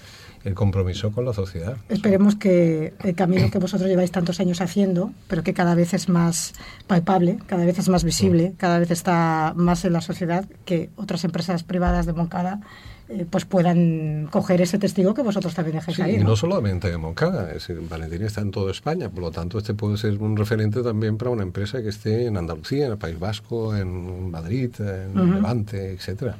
el compromiso con la sociedad. Esperemos que el camino que vosotros lleváis tantos años haciendo, pero que cada vez es más palpable, cada vez es más visible, cada vez está más en la sociedad, que otras empresas privadas de Moncada eh, pues puedan coger ese testigo que vosotros también Sí, ahí. y ¿no? no solamente en Moncada, es decir, Valentín está en toda España, por lo tanto este puede ser un referente también para una empresa que esté en Andalucía, en el País Vasco, en Madrid, en. Levante, etcétera.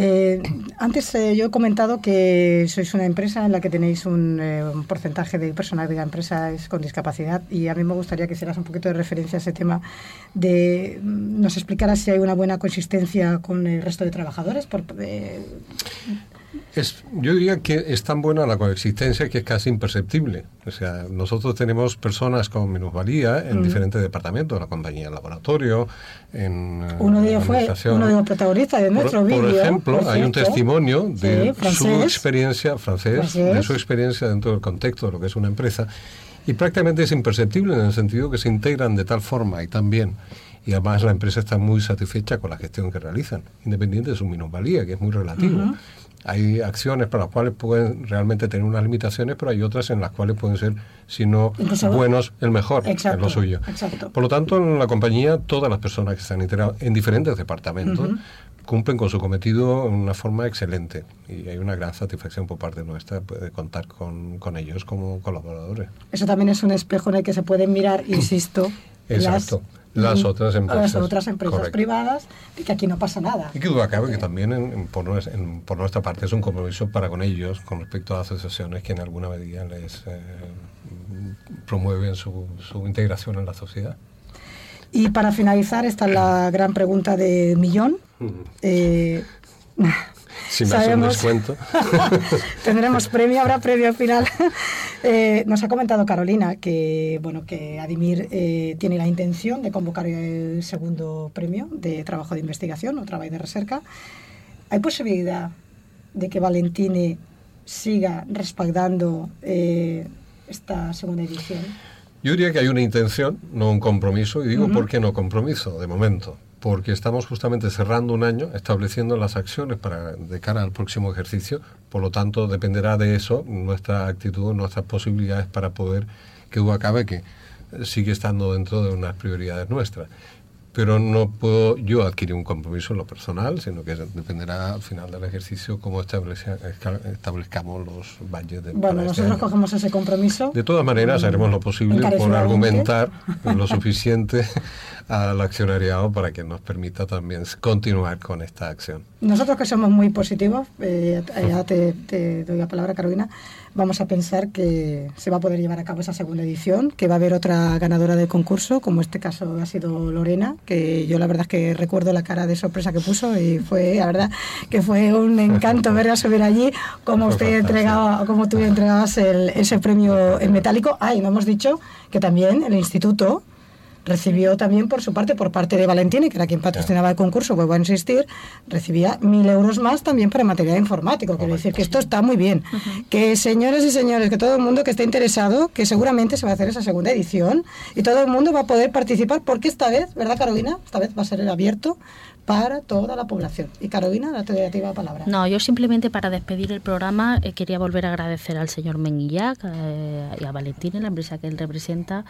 Eh, antes eh, yo he comentado que sois una empresa en la que tenéis un, eh, un porcentaje de personal de la empresa es con discapacidad y a mí me gustaría que hicieras un poquito de referencia a ese tema de mm, nos explicaras si hay una buena consistencia con el resto de trabajadores por, eh, Es, yo diría que es tan buena la coexistencia que es casi imperceptible. O sea, nosotros tenemos personas con minusvalía en diferentes departamentos, la compañía, el laboratorio, en eh, Uno de ellos fue uno de los protagonistas de nuestro por, vídeo. ejemplo, por hay un testimonio de Sí, su experiencia francés, Francés. de su experiencia dentro del contexto de lo que es una empresa, y prácticamente es imperceptible en el sentido que se integran de tal forma y tan bien. Y además la empresa está muy satisfecha con la gestión que realizan, independiente de su minusvalía, que es muy relativo. Hay acciones para las cuales pueden realmente tener unas limitaciones, pero hay otras en las cuales pueden ser, si no Incluso- buenos, el mejor, Exacto, es lo suyo. exacto. Por lo tanto, en la compañía, todas las personas que están en diferentes departamentos cumplen con su cometido de una forma excelente. Y hay una gran satisfacción por parte nuestra pues, de contar con, con ellos como colaboradores. Eso también es un espejo en el que se pueden mirar, insisto, Exacto. Las otras empresas. las otras empresas Correcto. privadas, de que aquí no pasa nada. Y que duda cabe que también en- por, nues- en- por nuestra parte es un compromiso para con ellos con respecto a asociaciones que en alguna medida les eh, promueven su, su integración en la sociedad. Y para finalizar, esta es la gran pregunta de millón. Eh, Si me hace un descuento. Tendremos premio, habrá premio al final. Eh, nos ha comentado Carolina que bueno que Adimir eh, tiene la intención de convocar el segundo premio de trabajo de investigación o trabajo de recerca. ¿Hay posibilidad de que Valentine siga respaldando eh, esta segunda edición? Yo diría que hay una intención, no un compromiso, y digo por qué no compromiso, de momento. Porque estamos justamente cerrando un año, estableciendo las acciones para de cara al próximo ejercicio, por lo tanto dependerá de eso nuestra actitud, nuestras posibilidades para poder que duda cabe que sigue estando dentro de unas prioridades nuestras. Pero no puedo yo adquirir un compromiso en lo personal, sino que dependerá al final del ejercicio cómo establezcamos los budgets de, Bueno, este nosotros cogemos ese compromiso. De todas maneras, haremos lo posible por argumentar lo suficiente al accionariado para que nos permita también continuar con esta acción. Nosotros que somos muy positivos, eh, ya te, te doy la palabra Carolina, vamos a pensar que se va a poder llevar a cabo esa segunda edición, que va a haber otra ganadora del concurso, como este caso ha sido Lorena, que yo la verdad es que recuerdo la cara de sorpresa que puso y fue, la verdad, que fue un encanto verla subir allí, como usted entregaba, como tú entregabas el- ese premio en metálico. Ah, y no hemos dicho que también el instituto recibió también por su parte, por parte de Valentini, que era quien patrocinaba el concurso, vuelvo a insistir, recibía mil euros más también para material informático. Quiero decir que esto está muy bien. Que señores y señores, que todo el mundo que esté interesado, que seguramente se va a hacer esa segunda edición y todo el mundo va a poder participar, porque esta vez, ¿verdad Carolina? Esta vez va a ser abierto para toda la población. Y Carolina, la te doy a ti la palabra. No, yo simplemente para despedir el programa eh, quería volver a agradecer al señor Menguillac eh, y a Valentín, la empresa que él representa,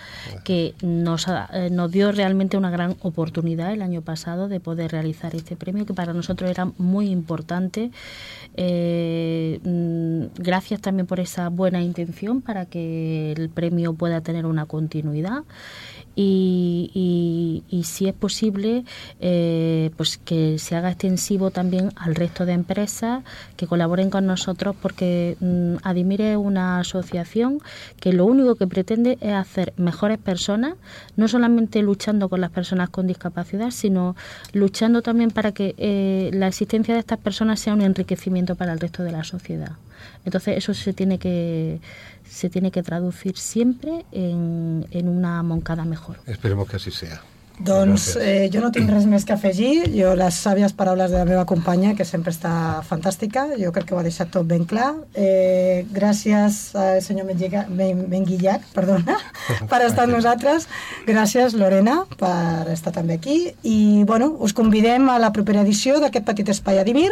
que nos, ha- eh, nos dio realmente una gran oportunidad el año pasado de poder realizar este premio, que para nosotros era muy importante. Eh, mm, gracias también por esa buena intención para que el premio pueda tener una continuidad. Y, y- si es posible, eh, pues que se haga extensivo también al resto de empresas que colaboren con nosotros, porque mm, Adimire es una asociación que lo único que pretende es hacer mejores personas, no solamente luchando con las personas con discapacidad, sino luchando también para que eh, la existencia de estas personas sea un enriquecimiento para el resto de la sociedad. Entonces eso se tiene que se tiene que traducir siempre en, en una moncada mejor. Esperemos que así sea. Doncs eh, jo no tinc res més que afegir. Jo les sàvies paraules de la meva companya, que sempre està fantàstica, jo crec que ho ha deixat tot ben clar. Eh, gràcies al senyor Menguillac perdona, per estar amb nosaltres. Gràcies, Lorena, per estar també aquí. I, bueno, us convidem a la propera edició d'aquest petit espai a Dimir,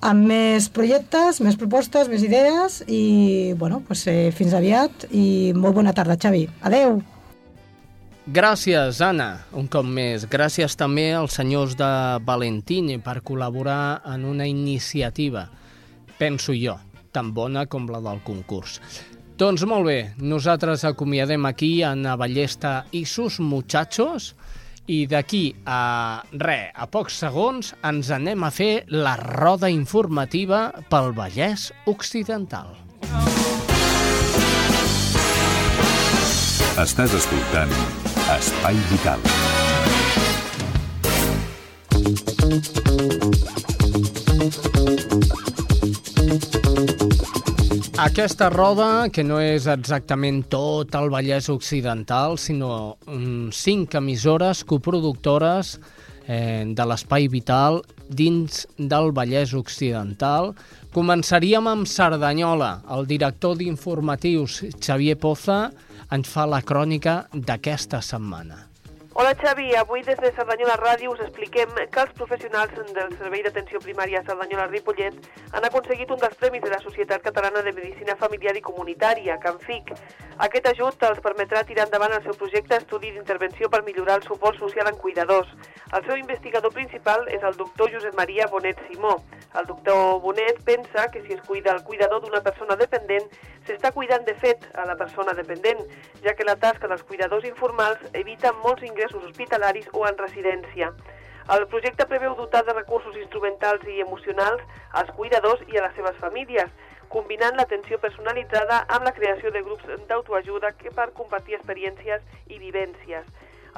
amb més projectes, més propostes, més idees i, bueno, pues, eh, fins aviat i molt bona tarda, Xavi. Adeu! Gràcies, Anna, un cop més. Gràcies també als senyors de Valentini per col·laborar en una iniciativa, penso jo, tan bona com la del concurs. Doncs molt bé, nosaltres acomiadem aquí a Navallesta i sus muchachos i d'aquí a re, a pocs segons, ens anem a fer la roda informativa pel Vallès Occidental. Estàs escoltant Espai Vital. Thank you. Aquesta roda, que no és exactament tot el Vallès Occidental, sinó mm, cinc emissores coproductores eh, de l'Espai Vital dins del Vallès Occidental. Començaríem amb Cerdanyola. El director d'informatius, Xavier Poza, ens fa la crònica d'aquesta setmana. Hola Xavi, avui des de Cerdanyola Ràdio us expliquem que els professionals del Servei d'Atenció Primària Cerdanyola-Ripollet han aconseguit un dels premis de la Societat Catalana de Medicina Familiar i Comunitària, CANFIC. Aquest ajut els permetrà tirar endavant el seu projecte Estudi d'Intervenció per millorar el suport social en cuidadors. El seu investigador principal és el doctor Josep Maria Bonet Simó. El doctor Bonet pensa que si es cuida el cuidador d'una persona dependent, s'està cuidant de fet a la persona dependent, ja que la tasca dels cuidadors informals evita molts ingressos hospitalaris o en residència. El projecte preveu dotar de recursos instrumentals i emocionals als cuidadors i a les seves famílies, combinant l'atenció personalitzada amb la creació de grups d'autoajuda que per compartir experiències i vivències.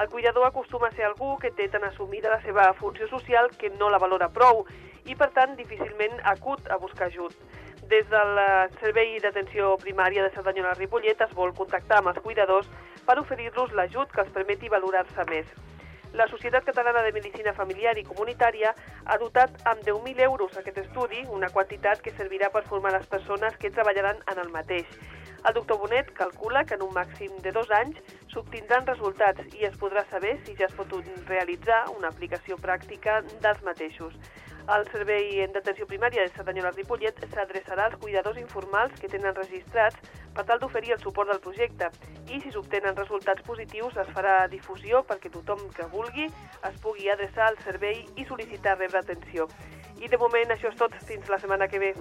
El cuidador acostuma a ser algú que té tan assumida la seva funció social que no la valora prou i, per tant, difícilment acut a buscar ajut. Des del eh, Servei d'Atenció Primària de Cerdanyola-Ripollet es vol contactar amb els cuidadors per oferir-los l'ajut que els permeti valorar-se més. La Societat Catalana de Medicina Familiar i Comunitària ha dotat amb 10.000 euros aquest estudi, una quantitat que servirà per formar les persones que treballaran en el mateix. El doctor Bonet calcula que en un màxim de dos anys s'obtindran resultats i es podrà saber si ja es pot realitzar una aplicació pràctica dels mateixos. El Servei d'Atenció Primària de Cerdanyola Ripollet s'adreçarà als cuidadors informals que tenen registrats per tal d'oferir el suport del projecte i si s'obtenen resultats positius es farà difusió perquè tothom que vulgui es pugui adreçar al servei i sol·licitar rebre atenció. I de moment això és tot, fins la setmana que ve.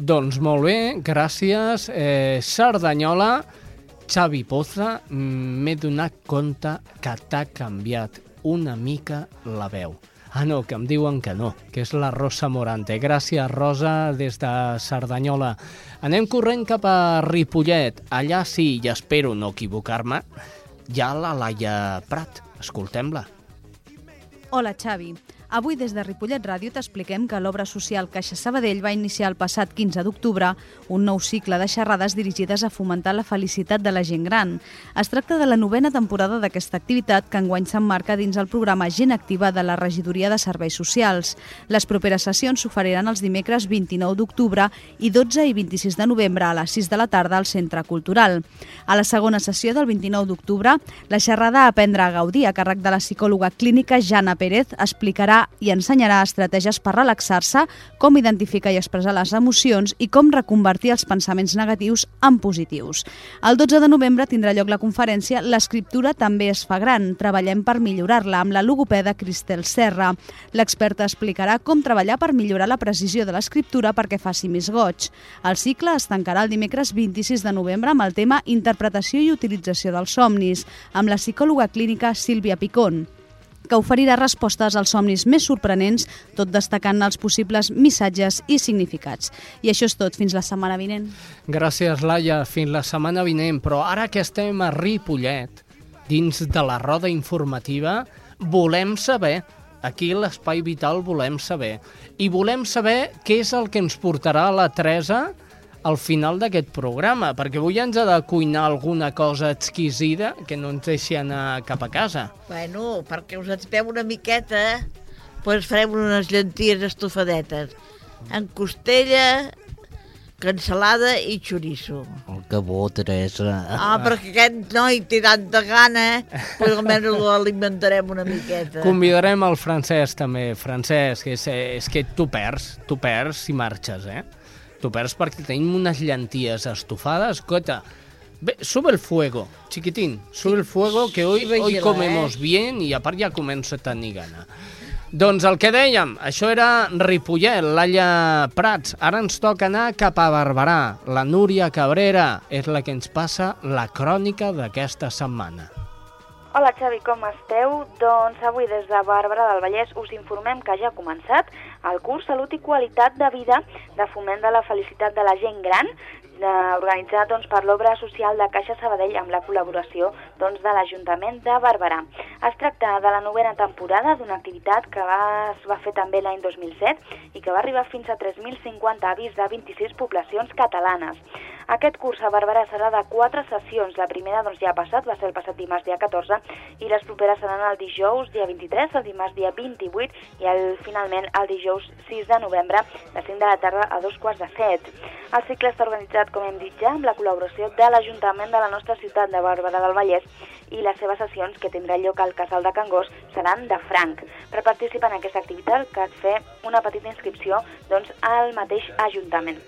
Doncs molt bé, gràcies. Eh, Cerdanyola, Xavi Poza, m'he donat compte que t'ha canviat una mica la veu. Ah, no, que em diuen que no, que és la Rosa Morante. Gràcies, Rosa, des de Cerdanyola. Anem corrent cap a Ripollet. Allà sí, i espero no equivocar-me, hi ha la Laia Prat. Escoltem-la. Hola, Xavi. Avui des de Ripollet Ràdio t'expliquem que l'obra social Caixa Sabadell va iniciar el passat 15 d'octubre un nou cicle de xerrades dirigides a fomentar la felicitat de la gent gran. Es tracta de la novena temporada d'aquesta activitat que enguany s'emmarca dins el programa Gent Activa de la Regidoria de Serveis Socials. Les properes sessions s'oferiran els dimecres 29 d'octubre i 12 i 26 de novembre a les 6 de la tarda al Centre Cultural. A la segona sessió del 29 d'octubre, la xerrada Aprendre a gaudir a càrrec de la psicòloga clínica Jana Pérez explicarà i ensenyarà estratègies per relaxar-se, com identificar i expressar les emocions i com reconvertir els pensaments negatius en positius. El 12 de novembre tindrà lloc la conferència L'escriptura també es fa gran, treballem per millorar-la, amb la logopeda Cristel Serra. L'experta explicarà com treballar per millorar la precisió de l'escriptura perquè faci més goig. El cicle es tancarà el dimecres 26 de novembre amb el tema Interpretació i utilització dels somnis, amb la psicòloga clínica Sílvia Picón que oferirà respostes als somnis més sorprenents, tot destacant els possibles missatges i significats. I això és tot. Fins la setmana vinent. Gràcies, Laia. Fins la setmana vinent. Però ara que estem a Ripollet, dins de la roda informativa, volem saber Aquí l'Espai Vital volem saber. I volem saber què és el que ens portarà la Teresa al final d'aquest programa, perquè avui ens ha de cuinar alguna cosa exquisida que no ens deixi anar cap a casa. Bueno, perquè us expeu una miqueta, doncs farem unes llenties estofadetes. En costella, cansalada i xoriço. Oh, que bo, Teresa. Ah, perquè aquest noi té tanta gana, doncs almenys l'alimentarem una miqueta. Convidarem el Francesc també. Francesc, és, és que tu perds, tu perds si marxes, eh? Tu perds perquè tenim unes llenties estofades. Escolta, Ve, sube el fuego, chiquitín, sube el fuego, que hoy, hoy comemos bien i a part ja començo a tenir gana. Doncs el que dèiem, això era Ripollet, Laia Prats. Ara ens toca anar cap a Barberà. La Núria Cabrera és la que ens passa la crònica d'aquesta setmana. Hola Xavi, com esteu? Doncs avui des de Bàrbara del Vallès us informem que ja ha començat el curs Salut i Qualitat de Vida de Foment de la Felicitat de la Gent Gran de, organitzat doncs, per l'obra social de Caixa Sabadell amb la col·laboració doncs, de l'Ajuntament de Barberà. Es tracta de la novena temporada d'una activitat que va, es va fer també l'any 2007 i que va arribar fins a 3.050 avis de 26 poblacions catalanes. Aquest curs a Barberà serà de quatre sessions. La primera doncs, ja ha passat, va ser el passat dimarts dia 14, i les properes seran el dijous dia 23, el dimarts dia 28 i el, finalment el dijous 6 de novembre de 5 de la tarda a dos quarts de 7. El cicle està organitzat, com hem dit ja, amb la col·laboració de l'Ajuntament de la nostra ciutat de Barberà del Vallès i les seves sessions, que tindrà lloc al Casal de Can Gos, seran de franc. Per participar en aquesta activitat cal fer una petita inscripció doncs, al mateix Ajuntament.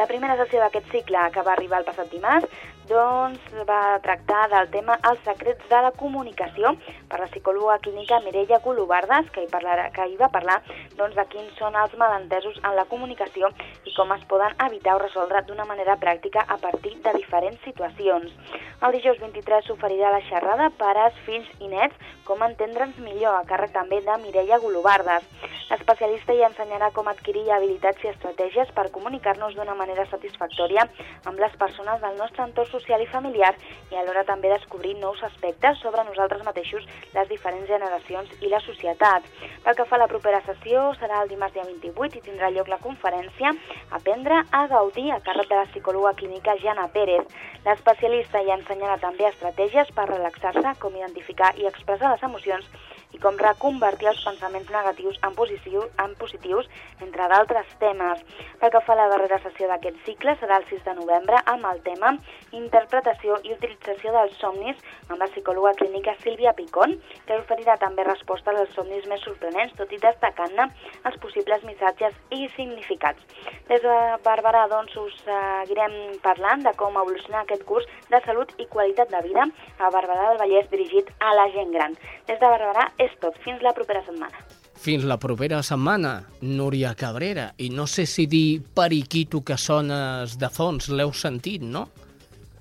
La primera sessió d'aquest cicle, que va arribar el passat dimarts, doncs va tractar del tema Els secrets de la comunicació per la psicòloga clínica Mireia Colobardes, que hi, parlarà, que hi va parlar doncs, de quins són els malentesos en la comunicació i com es poden evitar o resoldre d'una manera pràctica a partir de diferents situacions. El dijous 23 s'oferirà la xerrada Pares, fills i nets, com entendre'ns millor, a càrrec també de Mireia Golobardes. L'especialista hi ensenyarà com adquirir habilitats i estratègies per comunicar-nos d'una manera satisfactòria amb les persones del nostre entorn social i familiar i alhora també descobrir nous aspectes sobre nosaltres mateixos, les diferents generacions i la societat. Pel que fa a la propera sessió, serà el dimarts dia 28 i tindrà lloc la conferència Aprendre a gaudir a càrrec de la psicòloga clínica Jana Pérez. L'especialista hi ensenyarà també estratègies per relaxar-se, com identificar i expressar les emocions i com reconvertir els pensaments negatius en, positiu, en positius, entre d'altres temes. Pel que fa a la darrera sessió d'aquest cicle, serà el 6 de novembre amb el tema Interpretació i utilització dels somnis amb la psicòloga clínica Sílvia Picón, que oferirà també resposta als somnis més sorprenents, tot i destacant-ne els possibles missatges i significats. Des de Barberà, doncs, us seguirem parlant de com evolucionar aquest curs de salut i qualitat de vida a Barberà del Vallès dirigit a la gent gran. Des de Barberà és tot. Fins la propera setmana. Fins la propera setmana, Núria Cabrera. I no sé si dir periquito que sones de fons, l'heu sentit, no?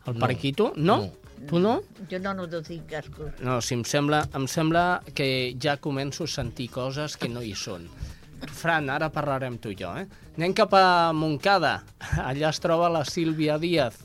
El No. periquito? No? No. Tu no? Jo no no tinc cascos. No, si em sembla, em sembla que ja començo a sentir coses que no hi són. Fran, ara parlarem tu i jo, eh? Anem cap a Montcada. Allà es troba la Sílvia Díaz.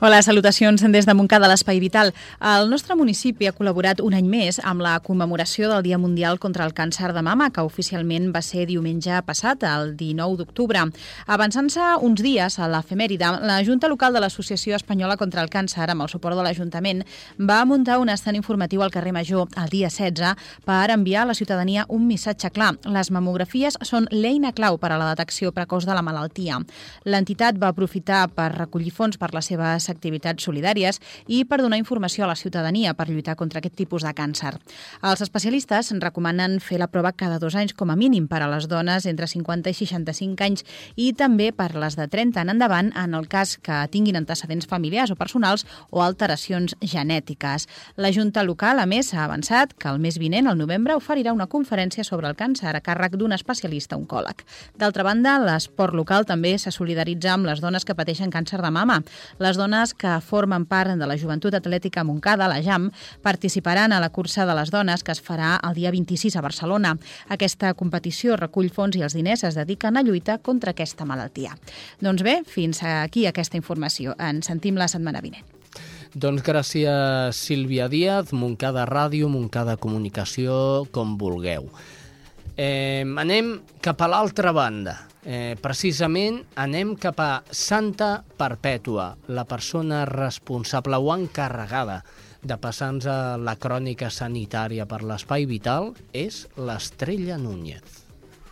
Hola, salutacions des de Montcada, l'Espai Vital. El nostre municipi ha col·laborat un any més amb la commemoració del Dia Mundial contra el Càncer de Mama, que oficialment va ser diumenge passat, el 19 d'octubre. Avançant-se uns dies a l'efemèride, la Junta Local de l'Associació Espanyola contra el Càncer, amb el suport de l'Ajuntament, va muntar un estant informatiu al carrer Major el dia 16 per enviar a la ciutadania un missatge clar. Les mamografies són l'eina clau per a la detecció precoç de la malaltia. L'entitat va aprofitar per recollir fons per les activitats solidàries i per donar informació a la ciutadania per lluitar contra aquest tipus de càncer. Els especialistes recomanen fer la prova cada dos anys com a mínim per a les dones entre 50 i 65 anys i també per les de 30 en endavant en el cas que tinguin antecedents familiars o personals o alteracions genètiques. La Junta Local, a més, ha avançat que el mes vinent, al novembre, oferirà una conferència sobre el càncer a càrrec d'un especialista oncòleg. D'altra banda, l'esport local també se solidaritza amb les dones que pateixen càncer de mama. Les dones que formen part de la Joventut Atlètica Montcada, la JAM, participaran a la cursa de les dones que es farà el dia 26 a Barcelona. Aquesta competició recull fons i els diners es dediquen a lluita contra aquesta malaltia. Doncs bé, fins aquí aquesta informació. Ens sentim la setmana vinent. Doncs gràcies, Sílvia Díaz, Montcada Ràdio, Montcada Comunicació, com vulgueu. Eh, anem cap a l'altra banda. Eh, precisament anem cap a Santa Perpètua, la persona responsable o encarregada de passar-nos a la crònica sanitària per l'Espai Vital és l'Estrella Núñez.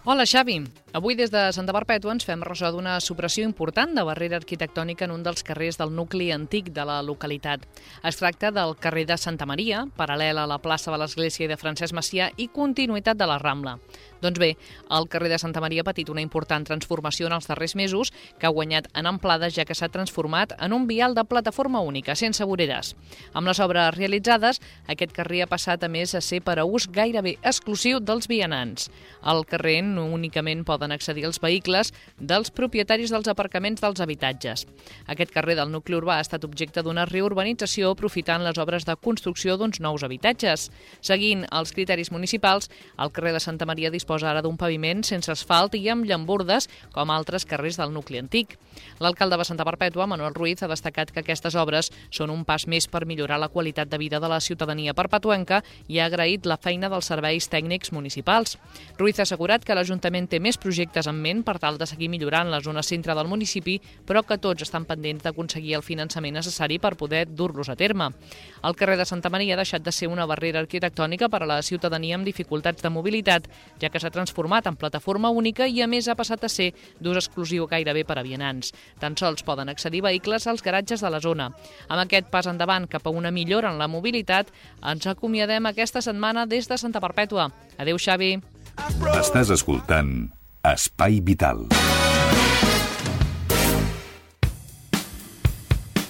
Hola, Xavi. Avui des de Santa Perpètua ens fem ressò d'una supressió important de barrera arquitectònica en un dels carrers del nucli antic de la localitat. Es tracta del carrer de Santa Maria, paral·lel a la plaça de l'Església i de Francesc Macià i continuïtat de la Rambla. Doncs bé, el carrer de Santa Maria ha patit una important transformació en els darrers mesos que ha guanyat en amplada ja que s'ha transformat en un vial de plataforma única, sense voreres. Amb les obres realitzades, aquest carrer ha passat a més a ser per a ús gairebé exclusiu dels vianants. Al carrer no únicament poden poden accedir als vehicles dels propietaris dels aparcaments dels habitatges. Aquest carrer del nucli urbà ha estat objecte d'una reurbanització aprofitant les obres de construcció d'uns nous habitatges. Seguint els criteris municipals, el carrer de Santa Maria disposa ara d'un paviment sense asfalt i amb llambordes, com altres carrers del nucli antic. L'alcalde de Santa Perpètua, Manuel Ruiz, ha destacat que aquestes obres són un pas més per millorar la qualitat de vida de la ciutadania perpetuenca i ha agraït la feina dels serveis tècnics municipals. Ruiz ha assegurat que l'Ajuntament té més projectes en ment per tal de seguir millorant la zona centre del municipi, però que tots estan pendents d'aconseguir el finançament necessari per poder dur-los a terme. El carrer de Santa Maria ha deixat de ser una barrera arquitectònica per a la ciutadania amb dificultats de mobilitat, ja que s'ha transformat en plataforma única i, a més, ha passat a ser d'ús exclusiu gairebé per a vianants. Tan sols poden accedir vehicles als garatges de la zona. Amb aquest pas endavant cap a una millora en la mobilitat, ens acomiadem aquesta setmana des de Santa Perpètua. Adéu, Xavi. Estàs escoltant Espai Vital.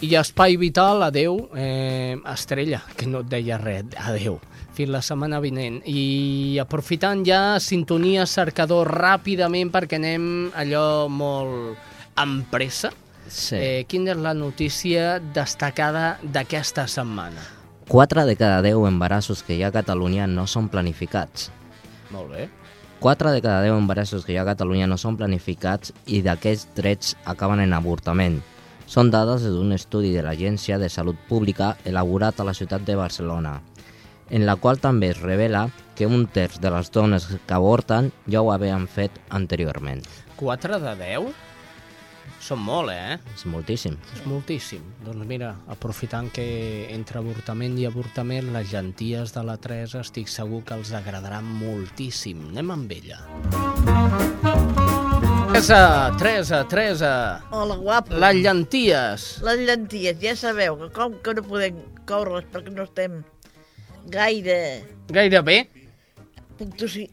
I Espai Vital, adeu, eh, Estrella, que no et deia res, adeu, fins la setmana vinent. I aprofitant ja sintonia cercador ràpidament perquè anem allò molt amb pressa. Sí. Eh, quina és la notícia destacada d'aquesta setmana? 4 de cada 10 embarassos que hi ha a Catalunya no són planificats. Molt bé. 4 de cada 10 embarassos que hi ha a Catalunya no són planificats i d'aquests drets acaben en avortament. Són dades d'un estudi de l'Agència de Salut Pública elaborat a la ciutat de Barcelona, en la qual també es revela que un terç de les dones que avorten ja ho havien fet anteriorment. 4 de 10? Són molt, eh? És moltíssim. És moltíssim. Doncs mira, aprofitant que entre avortament i avortament les llenties de la Teresa estic segur que els agradaran moltíssim. Anem amb ella. Teresa, Teresa, Teresa. Hola, guapo. Les llenties. Les llenties, ja sabeu que com que no podem coure perquè no estem gaire... Gairebé? Puc tossir.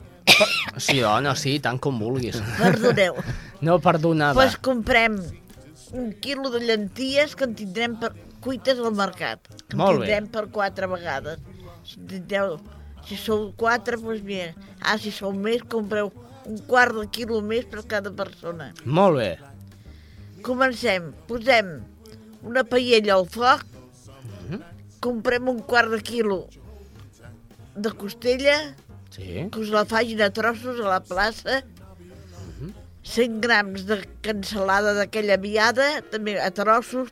Sí, dona, sí, tant com vulguis. Perdoneu. No perdonada. Doncs pues comprem un quilo de llenties que en tindrem per cuites al mercat. Que Molt en bé. tindrem per quatre vegades. Si, tindreu, si sou quatre, doncs mira. Ah, si sou més, compreu un quart de quilo més per cada persona. Molt bé. Comencem. Posem una paella al foc. Comprem un quart de quilo de costella Sí. que us la facin a trossos a la plaça. 100 grams de cansalada d'aquella viada, també a trossos,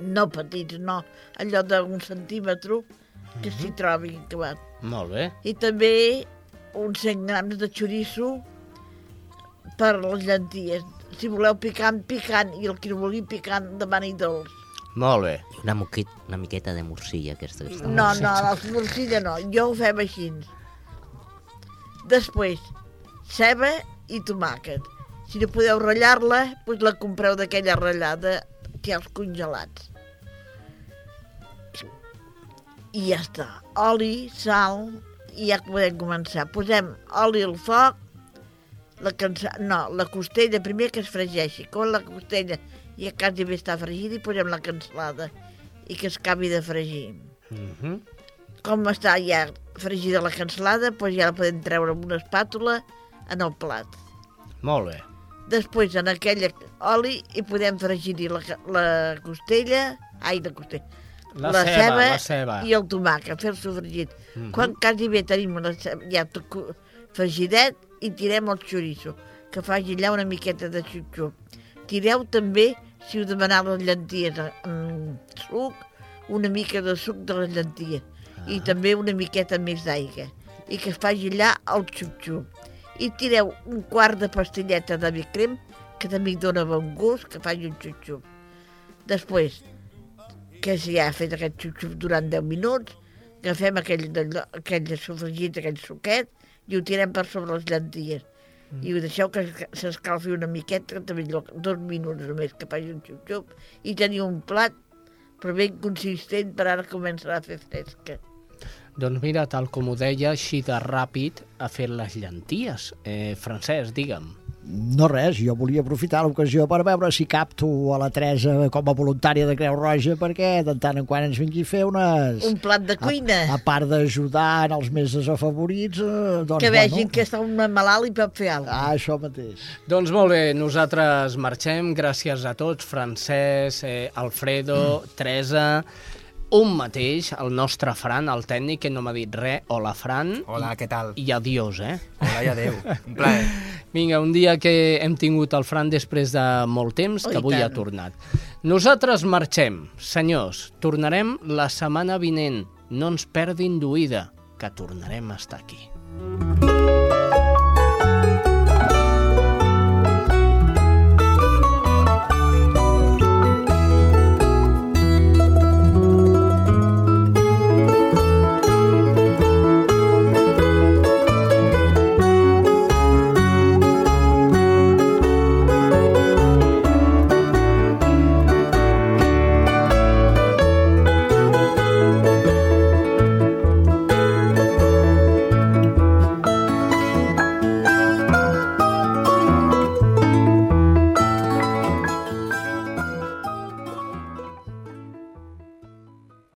no petits, no, allò d'un centímetre, que s'hi trobi. Que va. Molt bé. I també uns 100 grams de xoriço per les llenties. Si voleu picant, picant, i el que no vulgui picant, demani dolç. Molt bé. Una, moquit, una miqueta de morcilla, aquesta que està No, no, la morcilla no, jo ho fem així. Després, ceba i tomàquet. Si no podeu ratllar-la, doncs la compreu d'aquella ratllada que hi ha els congelats. I ja està. Oli, sal, i ja podem començar. Posem oli al foc, la cansa... no, la costella primer que es fregeixi. Quan la costella ja quasi bé està fregida i posem la cansalada i que es acabi de fregir. Mm -hmm. Com està ja fregida la cansalada, doncs ja la podem treure amb una espàtula en el plat. Molt bé. Després, en aquella oli, hi podem fregir la, la costella, ai, la costella, La ceba, la ceba. i el tomàquet, fer-lo fregit. Mhm. Quan quasi bé tenim la ceba, ja tot fregidet, i tirem el xoriço, que faci allà una miqueta de xup-xup. Tireu també, si us demaneu les llenties amb suc, una mica de suc de les llenties. I també una miqueta més d'aigua. I que es faci allà el xup-xup. I tireu un quart de pastilleta de vi crem, que també hi dona bon gust, que faci un xup-xup. Després, que si ja ha fet aquest xup-xup durant 10 minuts, agafem aquell, aquell sofregit, aquell suquet, i ho tirem per sobre les llenties. I ho deixeu que es- s'escalfi una miqueta, també dos minuts només, que faci un xup-xup, i teniu un plat, però ben consistent per ara començarà a fer fresca. Doncs mira, tal com ho deia, així de ràpid ha fet les llenties. Eh, Francesc, digue'm. no res, jo volia aprofitar l'ocasió per veure si capto a la Teresa com a voluntària de Creu Roja perquè de tant en quant ens vingui a fer unes... Un plat de cuina. A, a part d'ajudar en els més desafavorits, eh, doncs, que vegin bueno, que està un malalt i pot fer alguna cosa. Ah, això mateix. Doncs molt bé, nosaltres marxem. Gràcies a tots, Francesc, eh, Alfredo, mm. Teresa, un mateix, el nostre Fran, el tècnic, que no m'ha dit res. Hola, Fran. Hola, què tal? I adiós, eh? Hola i adeu. Un plaer. Vinga, un dia que hem tingut el Fran després de molt temps, que Oh, i avui ha tornat. Nosaltres marxem. Senyors, tornarem la setmana vinent. No ens perdin d'oïda, que tornarem a estar aquí.